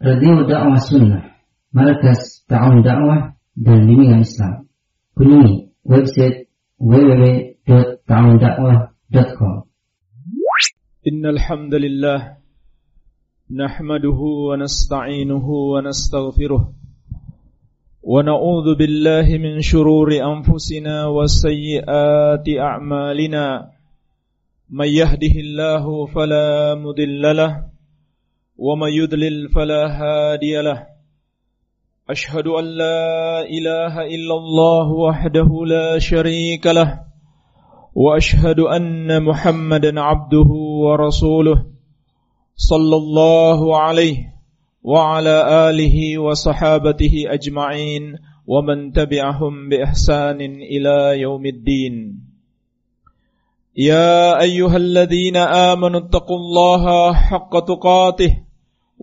Radio Dakwah Sunnah, Markas Ta'awun Dakwah dan Bimbingan Islam. Kunjungi website www.ta'awundakwah.com. إن الحمد لله نحمده ونستعينه ونستغفره ونعوذ بالله من شرور أنفسنا وسيئات أعمالنا من يهده الله فلا مضل له ومن يضلل فلا هادي له. أشهد أن لا إله إلا الله وحده لا شريك له. وأشهد أن محمدا عبده ورسوله صلى الله عليه وعلى آله وصحابته أجمعين ومن تبعهم بإحسان إلى يوم الدين. يا أيها الذين آمنوا اتقوا الله حق تقاته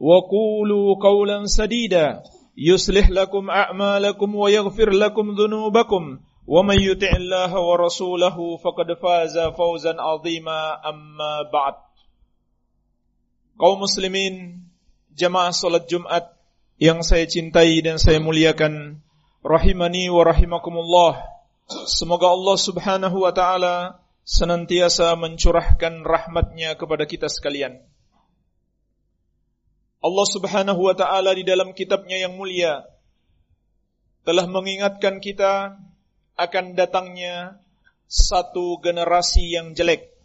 وقولوا قولا سديدا يصلح لكم أعمالكم ويغفر لكم ذنوبكم ومن يطع الله ورسوله فقد فاز فوزا عظيما أما بعد kaum muslimin jamaah salat Jumat yang saya cintai dan saya muliakan rahimani wa rahimakumullah semoga Allah Subhanahu wa taala senantiasa mencurahkan rahmatnya kepada kita sekalian Allah Subhanahu wa taala di dalam kitabnya yang mulia telah mengingatkan kita akan datangnya satu generasi yang jelek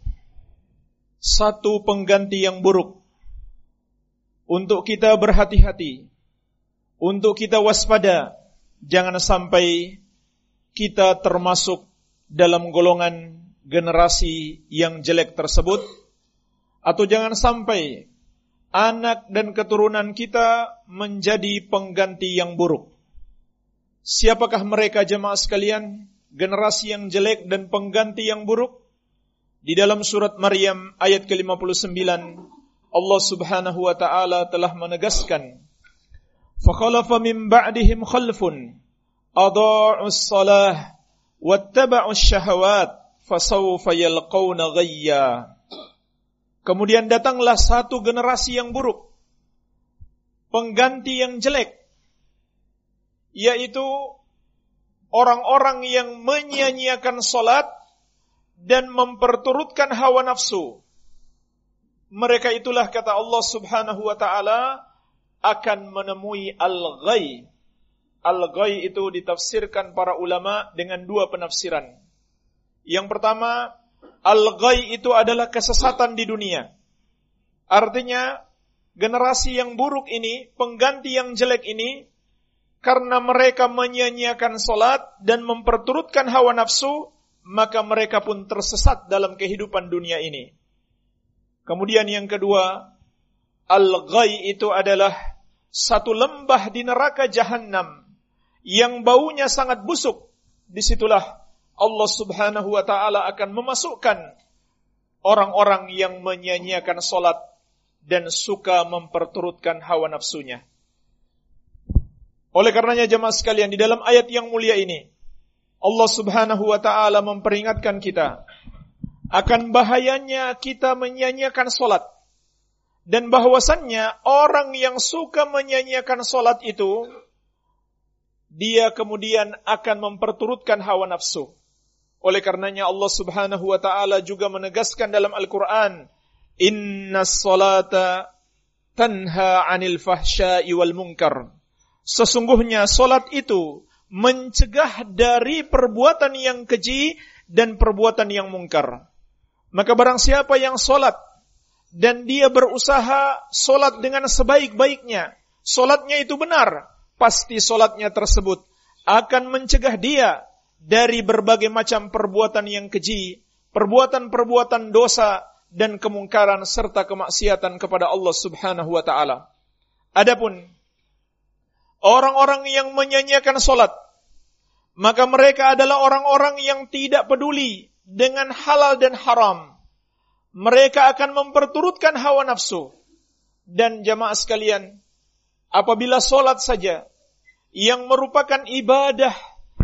satu pengganti yang buruk. Untuk kita berhati-hati, untuk kita waspada, jangan sampai kita termasuk dalam golongan generasi yang jelek tersebut, atau jangan sampai anak dan keturunan kita menjadi pengganti yang buruk. Siapakah mereka jemaah sekalian? Generasi yang jelek dan pengganti yang buruk? Di dalam surat Maryam ayat ke-59 Allah Subhanahu wa taala telah menegaskan fakhalafa min ba'dihim khalfun adaa'us salah wattaba'us syahawat fasawfa yalqawna ghayya Kemudian datanglah satu generasi yang buruk pengganti yang jelek yaitu orang-orang yang menyia-nyiakan salat dan memperturutkan hawa nafsu mereka itulah kata Allah Subhanahu wa taala akan menemui al-ghay. Al-ghay itu ditafsirkan para ulama dengan dua penafsiran. Yang pertama, al-ghay itu adalah kesesatan di dunia. Artinya, generasi yang buruk ini, pengganti yang jelek ini, karena mereka menyia-nyiakan solat dan memperturutkan hawa nafsu, maka mereka pun tersesat dalam kehidupan dunia ini. Kemudian yang kedua, al-ghay itu adalah satu lembah di neraka jahanam yang baunya sangat busuk. Di situlah Allah subhanahu wa ta'ala akan memasukkan orang-orang yang menyanyiakan solat dan suka memperturutkan hawa nafsunya. Oleh karenanya jemaah sekalian, di dalam ayat yang mulia ini, Allah subhanahu wa ta'ala memperingatkan kita akan bahayanya kita menyanyiakan solat. Dan bahwasannya orang yang suka menyanyiakan solat itu, dia kemudian akan memperturutkan hawa nafsu. Oleh karenanya Allah subhanahu wa ta'ala juga menegaskan dalam Al-Quran, Inna salata tanha anil fahsyai wal munkar. Sesungguhnya solat itu mencegah dari perbuatan yang keji dan perbuatan yang mungkar. Maka barang siapa yang solat dan dia berusaha solat dengan sebaik-baiknya, solatnya itu benar, pasti solatnya tersebut akan mencegah dia dari berbagai macam perbuatan yang keji, perbuatan-perbuatan dosa dan kemungkaran serta kemaksiatan kepada Allah Subhanahu wa taala. Adapun orang-orang yang menyanyiakan solat, maka mereka adalah orang-orang yang tidak peduli dengan halal dan haram. Mereka akan memperturutkan hawa nafsu. Dan jamaah sekalian, apabila solat saja, yang merupakan ibadah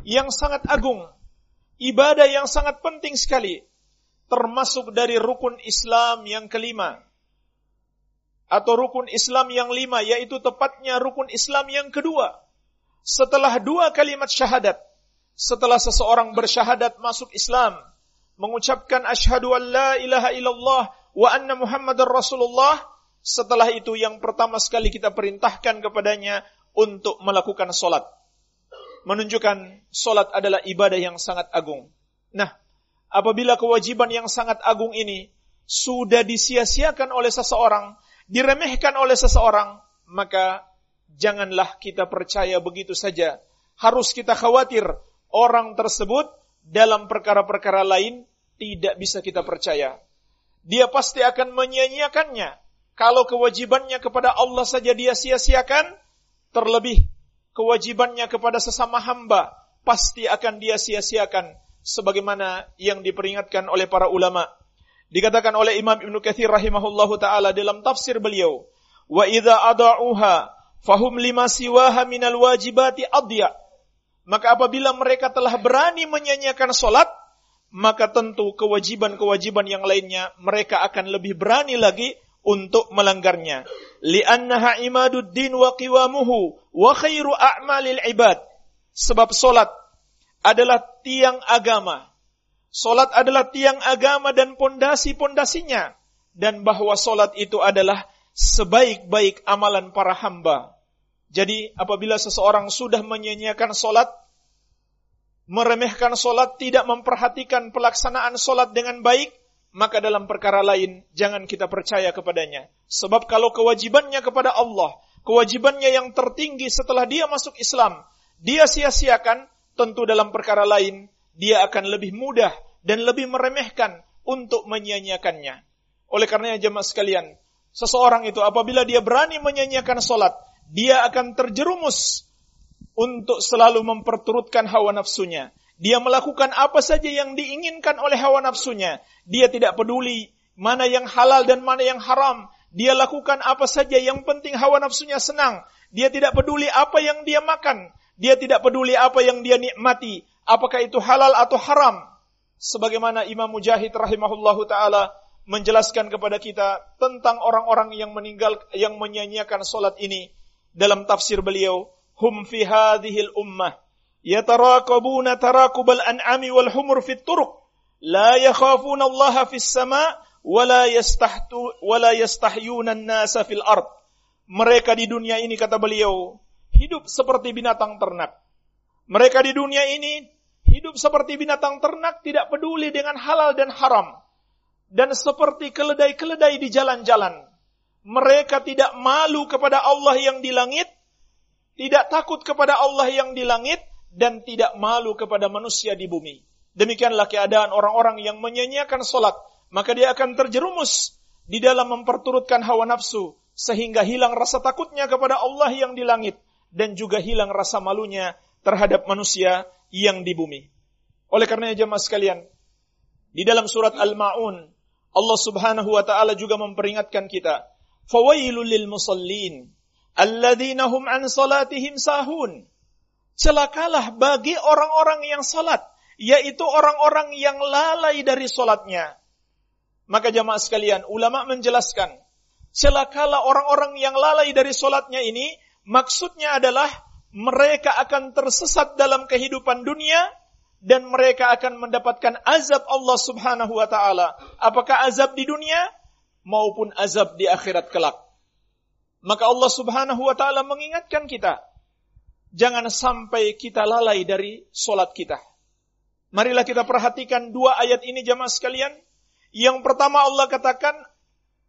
yang sangat agung, ibadah yang sangat penting sekali, termasuk dari rukun Islam yang kelima, atau rukun Islam yang lima, yaitu tepatnya rukun Islam yang kedua. Setelah dua kalimat syahadat, setelah seseorang bersyahadat masuk Islam, mengucapkan asyhadu an la ilaha illallah wa anna muhammadar rasulullah, setelah itu yang pertama sekali kita perintahkan kepadanya untuk melakukan solat. Menunjukkan solat adalah ibadah yang sangat agung. Nah, apabila kewajiban yang sangat agung ini sudah disia-siakan oleh seseorang, diremehkan oleh seseorang, maka janganlah kita percaya begitu saja. Harus kita khawatir orang tersebut dalam perkara-perkara lain tidak bisa kita percaya. Dia pasti akan menyia-nyiakannya. Kalau kewajibannya kepada Allah saja dia sia-siakan, terlebih kewajibannya kepada sesama hamba pasti akan dia sia-siakan sebagaimana yang diperingatkan oleh para ulama. Dikatakan oleh Imam Ibn Kathir rahimahullahu taala dalam tafsir beliau, "Wa idza ada'uha fahum lima siwaha minal wajibati adya." Maka apabila mereka telah berani menyanyiakan solat, maka tentu kewajiban-kewajiban yang lainnya mereka akan lebih berani lagi untuk melanggarnya. Li'annaha imaduddin wa qiwamuhu wa khairu a'malil ibad. Sebab solat adalah tiang agama. Solat adalah tiang agama dan pondasi-pondasinya. Dan bahwa solat itu adalah sebaik-baik amalan para hamba. Jadi apabila seseorang sudah menyanyiakan solat, meremehkan solat, tidak memperhatikan pelaksanaan solat dengan baik, maka dalam perkara lain jangan kita percaya kepadanya. Sebab kalau kewajibannya kepada Allah, kewajibannya yang tertinggi setelah dia masuk Islam, dia sia-siakan, tentu dalam perkara lain dia akan lebih mudah dan lebih meremehkan untuk menyanyiakannya. Oleh karenanya jemaah sekalian, seseorang itu apabila dia berani menyanyiakan solat, dia akan terjerumus untuk selalu memperturutkan hawa nafsunya. Dia melakukan apa saja yang diinginkan oleh hawa nafsunya. Dia tidak peduli mana yang halal dan mana yang haram. Dia lakukan apa saja yang penting hawa nafsunya senang. Dia tidak peduli apa yang dia makan. Dia tidak peduli apa yang dia nikmati. Apakah itu halal atau haram. Sebagaimana Imam Mujahid rahimahullahu taala menjelaskan kepada kita tentang orang-orang yang meninggal yang menyanyiakan solat ini dalam tafsir beliau, hum fi hadhil ummah tarakubal an'ami wal humur fit turuq la yakhafuna Allah fis sama wala yastahtu wala yastahyuna an-nasa fil ard. Mereka di dunia ini kata beliau hidup seperti binatang ternak. Mereka di dunia ini hidup seperti binatang ternak tidak peduli dengan halal dan haram. Dan seperti keledai-keledai di jalan-jalan mereka tidak malu kepada Allah yang di langit, tidak takut kepada Allah yang di langit, dan tidak malu kepada manusia di bumi. Demikianlah keadaan orang-orang yang menyanyiakan solat, maka dia akan terjerumus di dalam memperturutkan hawa nafsu, sehingga hilang rasa takutnya kepada Allah yang di langit, dan juga hilang rasa malunya terhadap manusia yang di bumi. Oleh karenanya jemaah sekalian, di dalam surat Al-Ma'un, Allah subhanahu wa ta'ala juga memperingatkan kita, musallin alladzina hum an salatihim sahun. Celakalah bagi orang-orang yang salat, yaitu orang-orang yang lalai dari salatnya. Maka jamaah sekalian, ulama menjelaskan, celakalah orang-orang yang lalai dari salatnya ini, maksudnya adalah mereka akan tersesat dalam kehidupan dunia dan mereka akan mendapatkan azab Allah Subhanahu wa taala. Apakah azab di dunia? maupun azab di akhirat kelak. Maka Allah Subhanahu wa taala mengingatkan kita jangan sampai kita lalai dari solat kita. Marilah kita perhatikan dua ayat ini jamaah sekalian. Yang pertama Allah katakan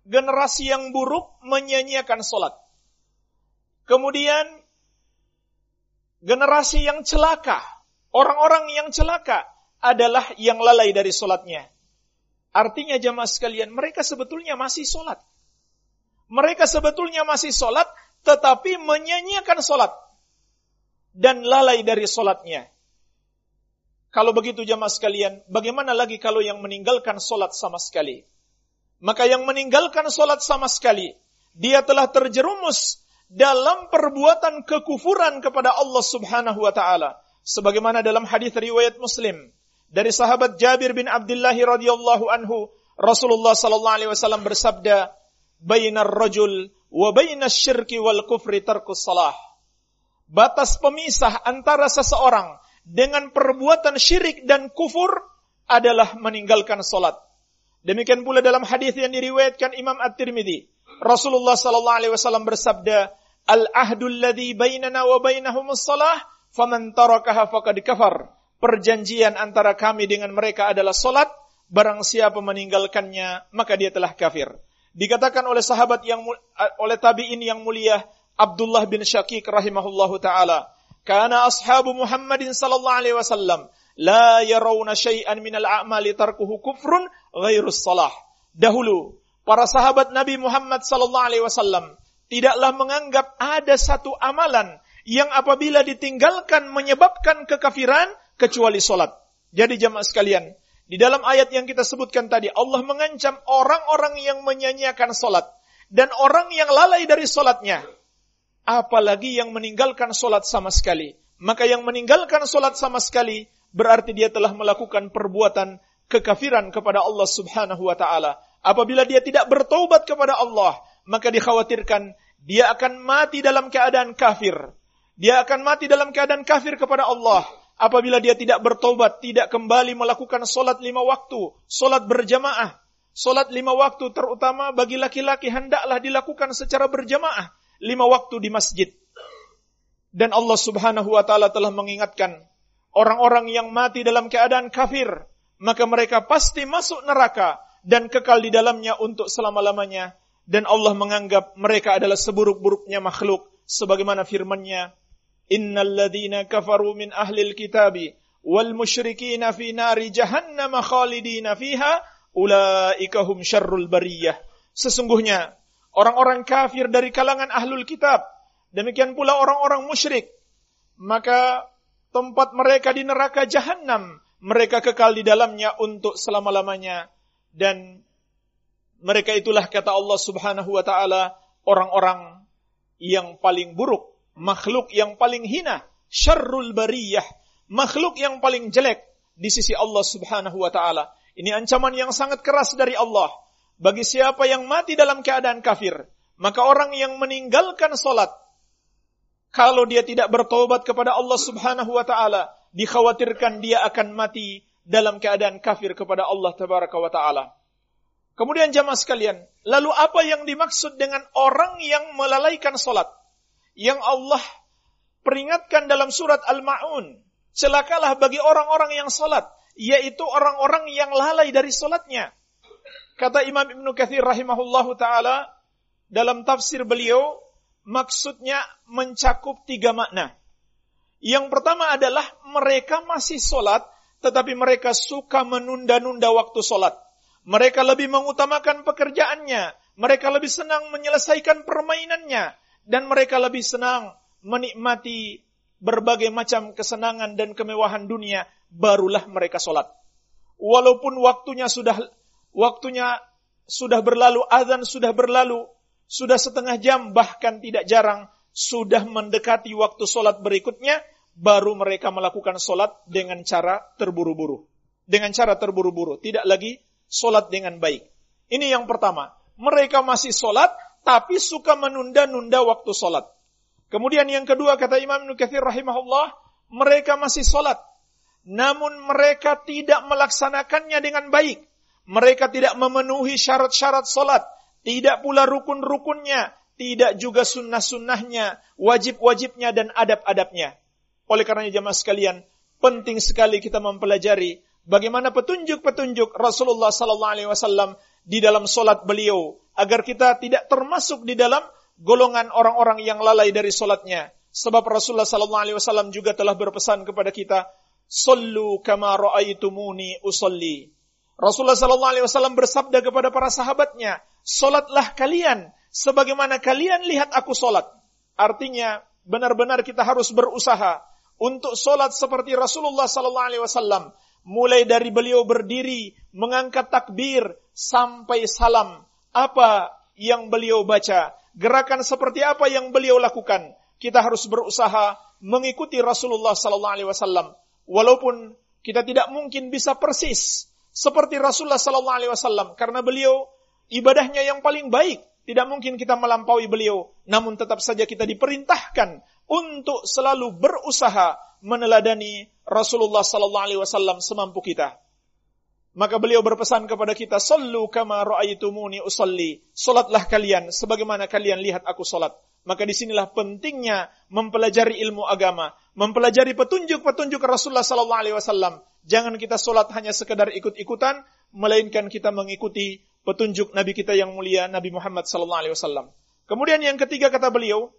generasi yang buruk menyanyiakan solat. Kemudian generasi yang celaka, orang-orang yang celaka adalah yang lalai dari solatnya. Artinya jamaah sekalian, mereka sebetulnya masih sholat. Mereka sebetulnya masih sholat, tetapi menyanyiakan solat dan lalai dari solatnya. Kalau begitu jamaah sekalian, bagaimana lagi kalau yang meninggalkan solat sama sekali? Maka yang meninggalkan solat sama sekali, dia telah terjerumus dalam perbuatan kekufuran kepada Allah Subhanahu wa taala. Sebagaimana dalam hadis riwayat Muslim dari sahabat Jabir bin Abdullah radhiyallahu anhu, Rasulullah sallallahu alaihi wasallam bersabda, "Bainar rajul wa bainas syirki wal kufri tarkus salah." Batas pemisah antara seseorang dengan perbuatan syirik dan kufur adalah meninggalkan solat. Demikian pula dalam hadis yang diriwayatkan Imam At-Tirmidzi, Rasulullah sallallahu alaihi wasallam bersabda, "Al-ahdu alladhi bainana wa bainahumus salah, faman tarakaha faqad kafar." Perjanjian antara kami dengan mereka adalah solat, barang siapa meninggalkannya, maka dia telah kafir. Dikatakan oleh sahabat yang oleh tabi'in yang mulia Abdullah bin Syakik rahimahullahu taala, Kana ashabu Muhammadin sallallahu alaihi wasallam la yarawna syai'an minal a'mali tarkuhu kufrun ghairus salah. Dahulu para sahabat Nabi Muhammad sallallahu alaihi wasallam tidaklah menganggap ada satu amalan yang apabila ditinggalkan menyebabkan kekafiran kecuali solat. Jadi jamaah sekalian, di dalam ayat yang kita sebutkan tadi, Allah mengancam orang-orang yang menyanyiakan solat dan orang yang lalai dari solatnya apalagi yang meninggalkan solat sama sekali. Maka yang meninggalkan solat sama sekali berarti dia telah melakukan perbuatan kekafiran kepada Allah Subhanahu wa taala. Apabila dia tidak bertobat kepada Allah, maka dikhawatirkan dia akan mati dalam keadaan kafir. Dia akan mati dalam keadaan kafir kepada Allah apabila dia tidak bertobat, tidak kembali melakukan solat lima waktu, solat berjamaah. Solat lima waktu terutama bagi laki-laki hendaklah dilakukan secara berjamaah lima waktu di masjid. Dan Allah subhanahu wa ta'ala telah mengingatkan, orang-orang yang mati dalam keadaan kafir, maka mereka pasti masuk neraka dan kekal di dalamnya untuk selama-lamanya. Dan Allah menganggap mereka adalah seburuk-buruknya makhluk, sebagaimana firman-Nya, Innal ladhina kafaru min ahlil kitabi wal musyrikina fi nari jahannam khalidina fiha ulaika hum syarrul bariyah. Sesungguhnya orang-orang kafir dari kalangan ahlul kitab, demikian pula orang-orang musyrik, maka tempat mereka di neraka jahanam, mereka kekal di dalamnya untuk selama-lamanya. Dan mereka itulah kata Allah Subhanahu wa taala orang-orang yang paling buruk, makhluk yang paling hina, syarrul bariyah, makhluk yang paling jelek di sisi Allah Subhanahu wa taala. Ini ancaman yang sangat keras dari Allah bagi siapa yang mati dalam keadaan kafir, maka orang yang meninggalkan solat, kalau dia tidak bertobat kepada Allah subhanahu wa ta'ala, dikhawatirkan dia akan mati dalam keadaan kafir kepada Allah tabaraka wa ta'ala. Kemudian jamaah sekalian, lalu apa yang dimaksud dengan orang yang melalaikan solat? Yang Allah peringatkan dalam surat Al-Ma'un. Celakalah bagi orang-orang yang solat, yaitu orang-orang yang lalai dari solatnya. Kata Imam Ibn Kathir rahimahullahu ta'ala, dalam tafsir beliau, maksudnya mencakup tiga makna. Yang pertama adalah mereka masih sholat, tetapi mereka suka menunda-nunda waktu sholat. Mereka lebih mengutamakan pekerjaannya, mereka lebih senang menyelesaikan permainannya, dan mereka lebih senang menikmati berbagai macam kesenangan dan kemewahan dunia, barulah mereka sholat. Walaupun waktunya sudah waktunya sudah berlalu, azan sudah berlalu, sudah setengah jam, bahkan tidak jarang, sudah mendekati waktu sholat berikutnya, baru mereka melakukan sholat dengan cara terburu-buru. Dengan cara terburu-buru, tidak lagi sholat dengan baik. Ini yang pertama. Mereka masih sholat, tapi suka menunda-nunda waktu sholat. Kemudian yang kedua, kata Imam Nukathir rahimahullah, mereka masih sholat. Namun mereka tidak melaksanakannya dengan baik mereka tidak memenuhi syarat-syarat solat, tidak pula rukun-rukunnya, tidak juga sunnah-sunnahnya, wajib-wajibnya dan adab-adabnya. Oleh karenanya jemaah sekalian, penting sekali kita mempelajari bagaimana petunjuk-petunjuk Rasulullah sallallahu alaihi wasallam di dalam solat beliau agar kita tidak termasuk di dalam golongan orang-orang yang lalai dari solatnya. Sebab Rasulullah sallallahu alaihi wasallam juga telah berpesan kepada kita, "Sallu kama ra'aitumuni usolli." Rasulullah Sallallahu Alaihi Wasallam bersabda kepada para sahabatnya, solatlah kalian sebagaimana kalian lihat aku solat. Artinya benar-benar kita harus berusaha untuk solat seperti Rasulullah Sallallahu Alaihi Wasallam, mulai dari beliau berdiri, mengangkat takbir sampai salam. Apa yang beliau baca, gerakan seperti apa yang beliau lakukan, kita harus berusaha mengikuti Rasulullah Sallallahu Alaihi Wasallam. Walaupun kita tidak mungkin bisa persis seperti Rasulullah Sallallahu Alaihi Wasallam, karena beliau ibadahnya yang paling baik. Tidak mungkin kita melampaui beliau, namun tetap saja kita diperintahkan untuk selalu berusaha meneladani Rasulullah sallallahu alaihi wasallam semampu kita. Maka beliau berpesan kepada kita, "Sallu kama ra'aitumuni usalli." Salatlah kalian sebagaimana kalian lihat aku salat. Maka di sinilah pentingnya mempelajari ilmu agama, mempelajari petunjuk-petunjuk Rasulullah sallallahu alaihi wasallam. Jangan kita salat hanya sekedar ikut-ikutan, melainkan kita mengikuti petunjuk Nabi kita yang mulia Nabi Muhammad sallallahu alaihi wasallam. Kemudian yang ketiga kata beliau,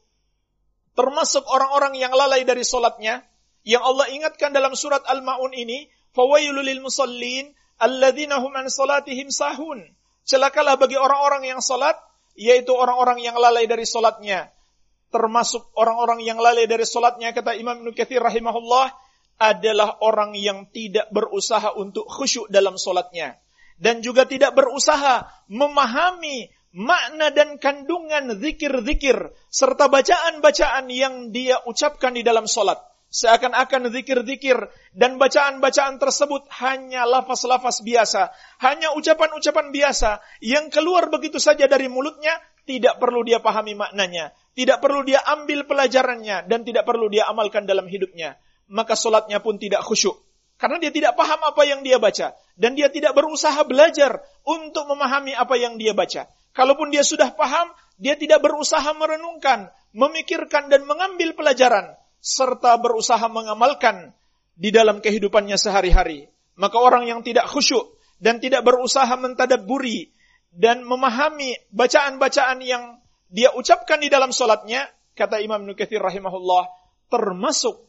termasuk orang-orang yang lalai dari solatnya, yang Allah ingatkan dalam surat Al-Ma'un ini, fawailul lil hum an salatihim sahun. Celakalah bagi orang-orang yang salat, yaitu orang-orang yang lalai dari solatnya. Termasuk orang-orang yang lalai dari solatnya, kata Imam Ibn Kathir rahimahullah, adalah orang yang tidak berusaha untuk khusyuk dalam solatnya. Dan juga tidak berusaha memahami makna dan kandungan zikir-zikir serta bacaan-bacaan yang dia ucapkan di dalam solat. Seakan-akan zikir-zikir dan bacaan-bacaan tersebut hanya lafaz-lafaz biasa, hanya ucapan-ucapan biasa yang keluar begitu saja dari mulutnya, tidak perlu dia pahami maknanya, tidak perlu dia ambil pelajarannya, dan tidak perlu dia amalkan dalam hidupnya. Maka solatnya pun tidak khusyuk. Karena dia tidak paham apa yang dia baca. Dan dia tidak berusaha belajar untuk memahami apa yang dia baca. Kalaupun dia sudah paham, dia tidak berusaha merenungkan, memikirkan dan mengambil pelajaran serta berusaha mengamalkan di dalam kehidupannya sehari-hari. Maka orang yang tidak khusyuk dan tidak berusaha mentadaburi dan memahami bacaan-bacaan yang dia ucapkan di dalam solatnya, kata Imam Nukathir rahimahullah, termasuk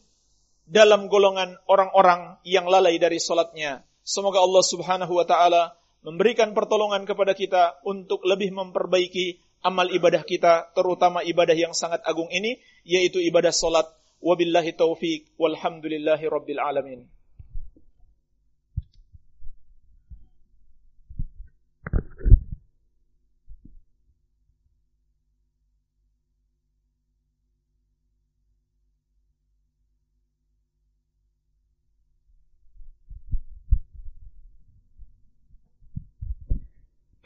dalam golongan orang-orang yang lalai dari solatnya. Semoga Allah subhanahu wa ta'ala memberikan pertolongan kepada kita untuk lebih memperbaiki amal ibadah kita, terutama ibadah yang sangat agung ini, yaitu ibadah solat. Wabillahi taufiq, walhamdulillahi rabbil alamin.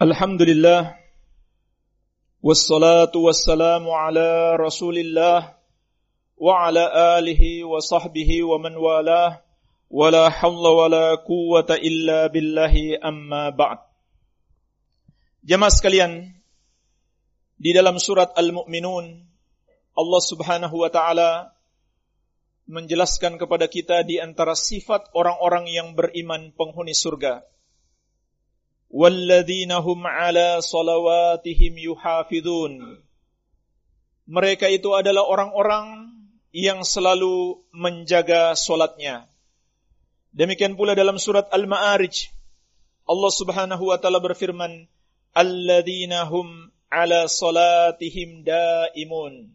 الحمد لله والصلاة والسلام على رسول الله وعلى آله وصحبه ومن والاه ولا حول ولا قوة إلا بالله أما بعد Jemaah sekalian, di dalam surat Al-Mu'minun, Allah subhanahu wa ta'ala menjelaskan kepada kita di antara sifat orang-orang yang beriman penghuni surga. وَالَّذِينَ هُمْ عَلَى صَلَوَاتِهِمْ يُحَافِظُونَ Mereka itu adalah orang-orang yang selalu menjaga solatnya. Demikian pula dalam surat Al-Ma'arij, Allah subhanahu wa ta'ala berfirman, Alladzina hum ala salatihim daimun.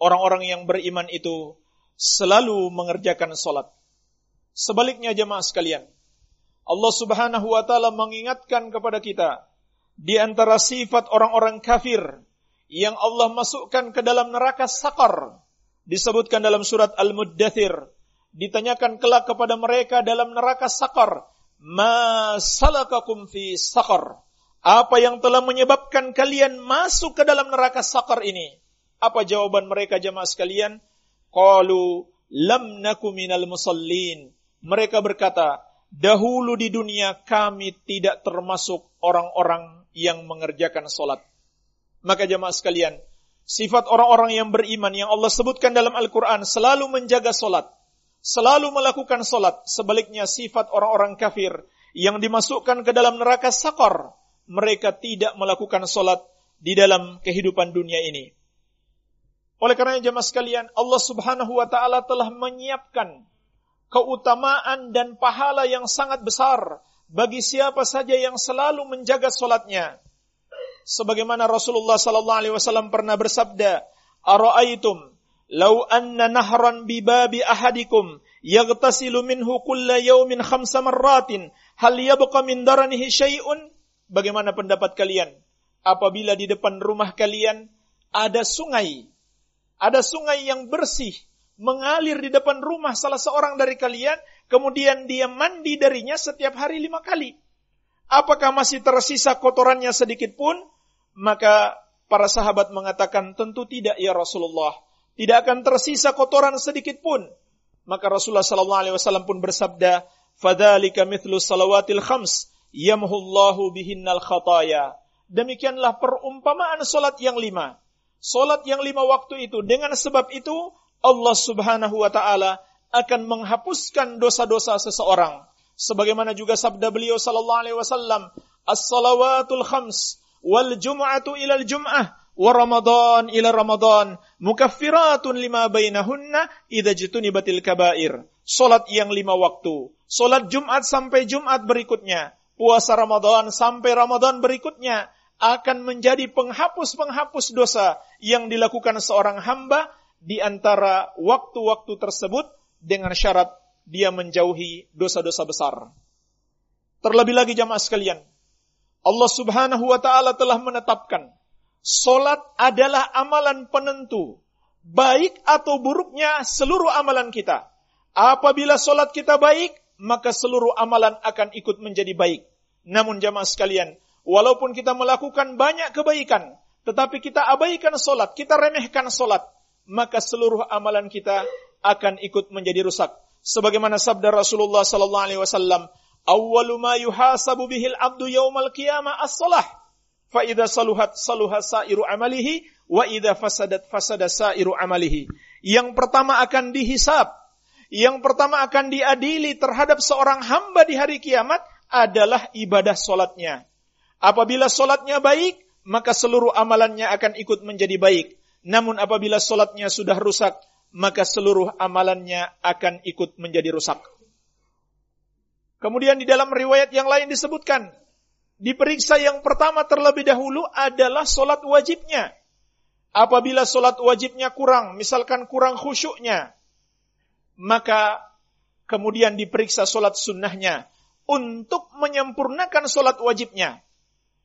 Orang-orang yang beriman itu selalu mengerjakan solat. Sebaliknya jemaah sekalian, Allah Subhanahu wa taala mengingatkan kepada kita di antara sifat orang-orang kafir yang Allah masukkan ke dalam neraka sakar disebutkan dalam surat Al-Muddathir ditanyakan kelak kepada mereka dalam neraka sakar ma salakakum fi sakar? Apa yang telah menyebabkan kalian masuk ke dalam neraka sakar ini? Apa jawaban mereka jemaah sekalian? Qalu lam naku minal musallin. Mereka berkata dahulu di dunia kami tidak termasuk orang-orang yang mengerjakan solat. Maka jemaah sekalian, sifat orang-orang yang beriman yang Allah sebutkan dalam Al-Quran selalu menjaga solat, selalu melakukan solat. Sebaliknya sifat orang-orang kafir yang dimasukkan ke dalam neraka sakor, mereka tidak melakukan solat di dalam kehidupan dunia ini. Oleh karena jemaah sekalian, Allah subhanahu wa ta'ala telah menyiapkan keutamaan dan pahala yang sangat besar bagi siapa saja yang selalu menjaga solatnya. Sebagaimana Rasulullah Sallallahu Alaihi Wasallam pernah bersabda, ara'aitum law anna nahran bi babi ahadikum yaghtasilu minhu kulla yawmin khamsa marratin hal yabqa min daranihi syai'un bagaimana pendapat kalian apabila di depan rumah kalian ada sungai ada sungai yang bersih mengalir di depan rumah salah seorang dari kalian kemudian dia mandi darinya setiap hari lima kali apakah masih tersisa kotorannya sedikit pun maka para sahabat mengatakan tentu tidak ya Rasulullah tidak akan tersisa kotoran sedikit pun. Maka Rasulullah sallallahu alaihi wasallam pun bersabda, "Fadzalika mithlu salawatil khams yamhullahu bihinnal khataya." Demikianlah perumpamaan solat yang lima. Solat yang lima waktu itu dengan sebab itu Allah Subhanahu wa taala akan menghapuskan dosa-dosa seseorang. Sebagaimana juga sabda beliau sallallahu alaihi wasallam, "As-salawatul khams wal jum'atu ilal jum'ah wa Ramadan ila Ramadan mukaffiratun lima bainahunna idza jutunibatil kabair. Salat yang lima waktu. Salat Jumat sampai Jumat berikutnya. Puasa Ramadan sampai Ramadan berikutnya akan menjadi penghapus-penghapus dosa yang dilakukan seorang hamba di antara waktu-waktu tersebut dengan syarat dia menjauhi dosa-dosa besar. Terlebih lagi jamaah sekalian, Allah Subhanahu wa taala telah menetapkan Solat adalah amalan penentu. Baik atau buruknya seluruh amalan kita. Apabila solat kita baik, maka seluruh amalan akan ikut menjadi baik. Namun jamaah sekalian, walaupun kita melakukan banyak kebaikan, tetapi kita abaikan solat, kita remehkan solat, maka seluruh amalan kita akan ikut menjadi rusak. Sebagaimana sabda Rasulullah sallallahu alaihi wasallam, "Awwalu ma yuhasabu bihil abdu yaumal qiyamah as-salah." fa idza saluhat saluha sairu amalihi wa idza fasadat fasada sairu amalihi. Yang pertama akan dihisap, yang pertama akan diadili terhadap seorang hamba di hari kiamat adalah ibadah solatnya. Apabila solatnya baik, maka seluruh amalannya akan ikut menjadi baik. Namun apabila solatnya sudah rusak, maka seluruh amalannya akan ikut menjadi rusak. Kemudian di dalam riwayat yang lain disebutkan, diperiksa yang pertama terlebih dahulu adalah solat wajibnya. Apabila solat wajibnya kurang, misalkan kurang khusyuknya, maka kemudian diperiksa solat sunnahnya untuk menyempurnakan solat wajibnya.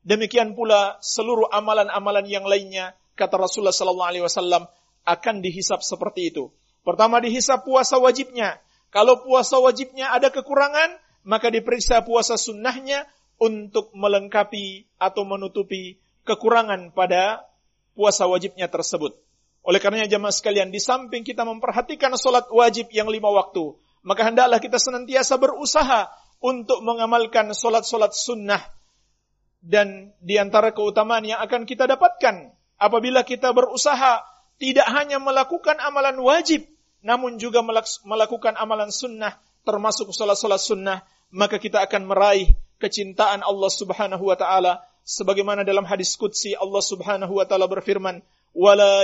Demikian pula seluruh amalan-amalan yang lainnya, kata Rasulullah Sallallahu Alaihi Wasallam akan dihisap seperti itu. Pertama dihisap puasa wajibnya. Kalau puasa wajibnya ada kekurangan, maka diperiksa puasa sunnahnya untuk melengkapi atau menutupi kekurangan pada puasa wajibnya tersebut. Oleh karenanya jamaah sekalian, di samping kita memperhatikan solat wajib yang lima waktu, maka hendaklah kita senantiasa berusaha untuk mengamalkan solat-solat sunnah. Dan di antara keutamaan yang akan kita dapatkan, apabila kita berusaha tidak hanya melakukan amalan wajib, namun juga melakukan amalan sunnah, termasuk solat-solat sunnah, maka kita akan meraih kecintaan Allah Subhanahu wa taala. Sebagaimana dalam hadis qudsi Allah Subhanahu wa taala berfirman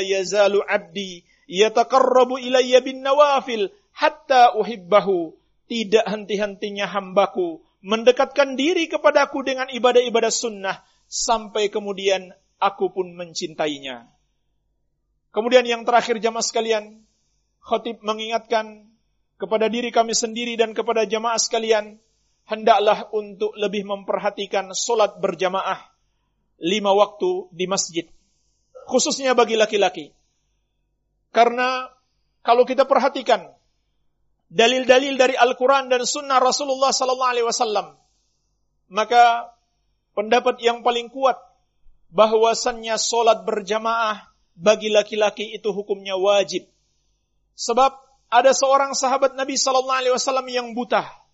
yazalu abdi yataqarrabu ilayya bin nawafil hatta uhibbahu. Tidak henti-hentinya hambaku mendekatkan diri kepadaku dengan ibadah-ibadah sunnah sampai kemudian aku pun mencintainya. Kemudian yang terakhir jamaah sekalian, khatib mengingatkan kepada diri kami sendiri dan kepada jamaah sekalian hendaklah untuk lebih memperhatikan solat berjamaah lima waktu di masjid. Khususnya bagi laki-laki. Karena kalau kita perhatikan dalil-dalil dari Al-Quran dan Sunnah Rasulullah Wasallam, maka pendapat yang paling kuat bahwasannya solat berjamaah bagi laki-laki itu hukumnya wajib. Sebab ada seorang sahabat Nabi Sallallahu Alaihi Wasallam yang buta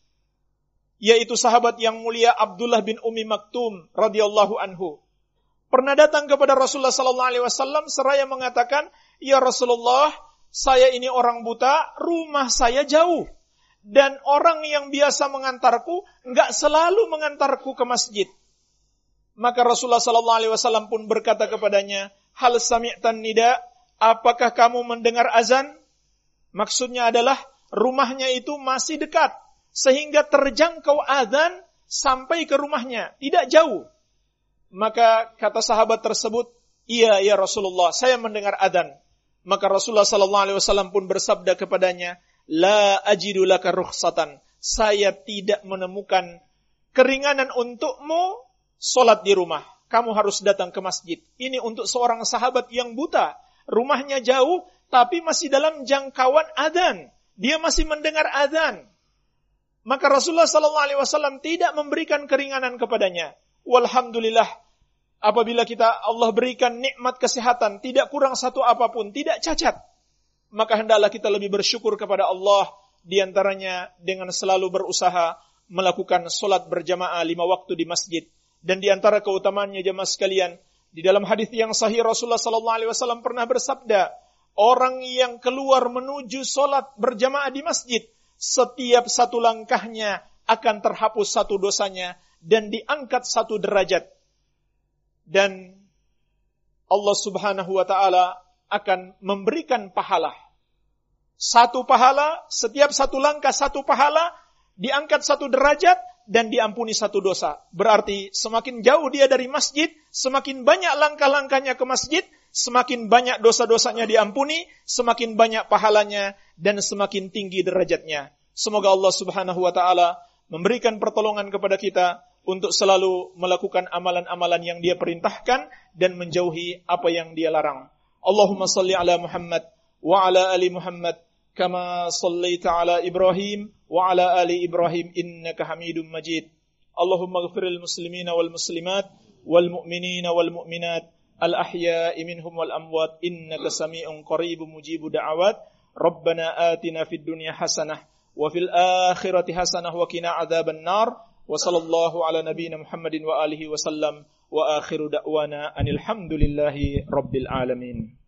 yaitu sahabat yang mulia Abdullah bin Umi Maktum radhiyallahu anhu. Pernah datang kepada Rasulullah sallallahu alaihi wasallam seraya mengatakan, "Ya Rasulullah, saya ini orang buta, rumah saya jauh." Dan orang yang biasa mengantarku enggak selalu mengantarku ke masjid. Maka Rasulullah sallallahu alaihi wasallam pun berkata kepadanya, "Hal sami'tan nida? Apakah kamu mendengar azan?" Maksudnya adalah rumahnya itu masih dekat sehingga terjangkau azan sampai ke rumahnya, tidak jauh. Maka kata sahabat tersebut, "Iya ya Rasulullah, saya mendengar azan." Maka Rasulullah sallallahu alaihi wasallam pun bersabda kepadanya, "La ajidu laka rukhsatan." Saya tidak menemukan keringanan untukmu solat di rumah. Kamu harus datang ke masjid. Ini untuk seorang sahabat yang buta. Rumahnya jauh, tapi masih dalam jangkauan adzan. Dia masih mendengar adzan. Maka Rasulullah Sallallahu Wasallam tidak memberikan keringanan kepadanya. Walhamdulillah, apabila kita Allah berikan nikmat kesehatan, tidak kurang satu apa pun, tidak cacat, maka hendaklah kita lebih bersyukur kepada Allah di antaranya dengan selalu berusaha melakukan solat berjamaah lima waktu di masjid. Dan di antara keutamaannya jemaah sekalian, di dalam hadis yang sahih Rasulullah Sallallahu Alaihi Wasallam pernah bersabda, orang yang keluar menuju solat berjamaah di masjid, setiap satu langkahnya akan terhapus satu dosanya dan diangkat satu derajat. Dan Allah Subhanahu wa taala akan memberikan pahala. Satu pahala, setiap satu langkah satu pahala, diangkat satu derajat dan diampuni satu dosa. Berarti semakin jauh dia dari masjid, semakin banyak langkah-langkahnya ke masjid, semakin banyak dosa-dosanya diampuni, semakin banyak pahalanya, dan semakin tinggi derajatnya. Semoga Allah subhanahu wa ta'ala memberikan pertolongan kepada kita untuk selalu melakukan amalan-amalan yang dia perintahkan dan menjauhi apa yang dia larang. Allahumma salli ala Muhammad wa ala ali Muhammad wa ala ali Ibrahim innaka Hamidum Majid. Allahumma ghafiril muslimina wal muslimat wal mu'minina wal mu'minat الأحياء منهم والأموات. إنك سميع قريب مجيب دعوات. ربنا آتنا في الدنيا حسنة وفي الآخرة حسنة وقنا عذاب النار. وصلى الله على نبينا محمد وآله وسلم. وآخر دعوانا أن الحمد لله رب العالمين.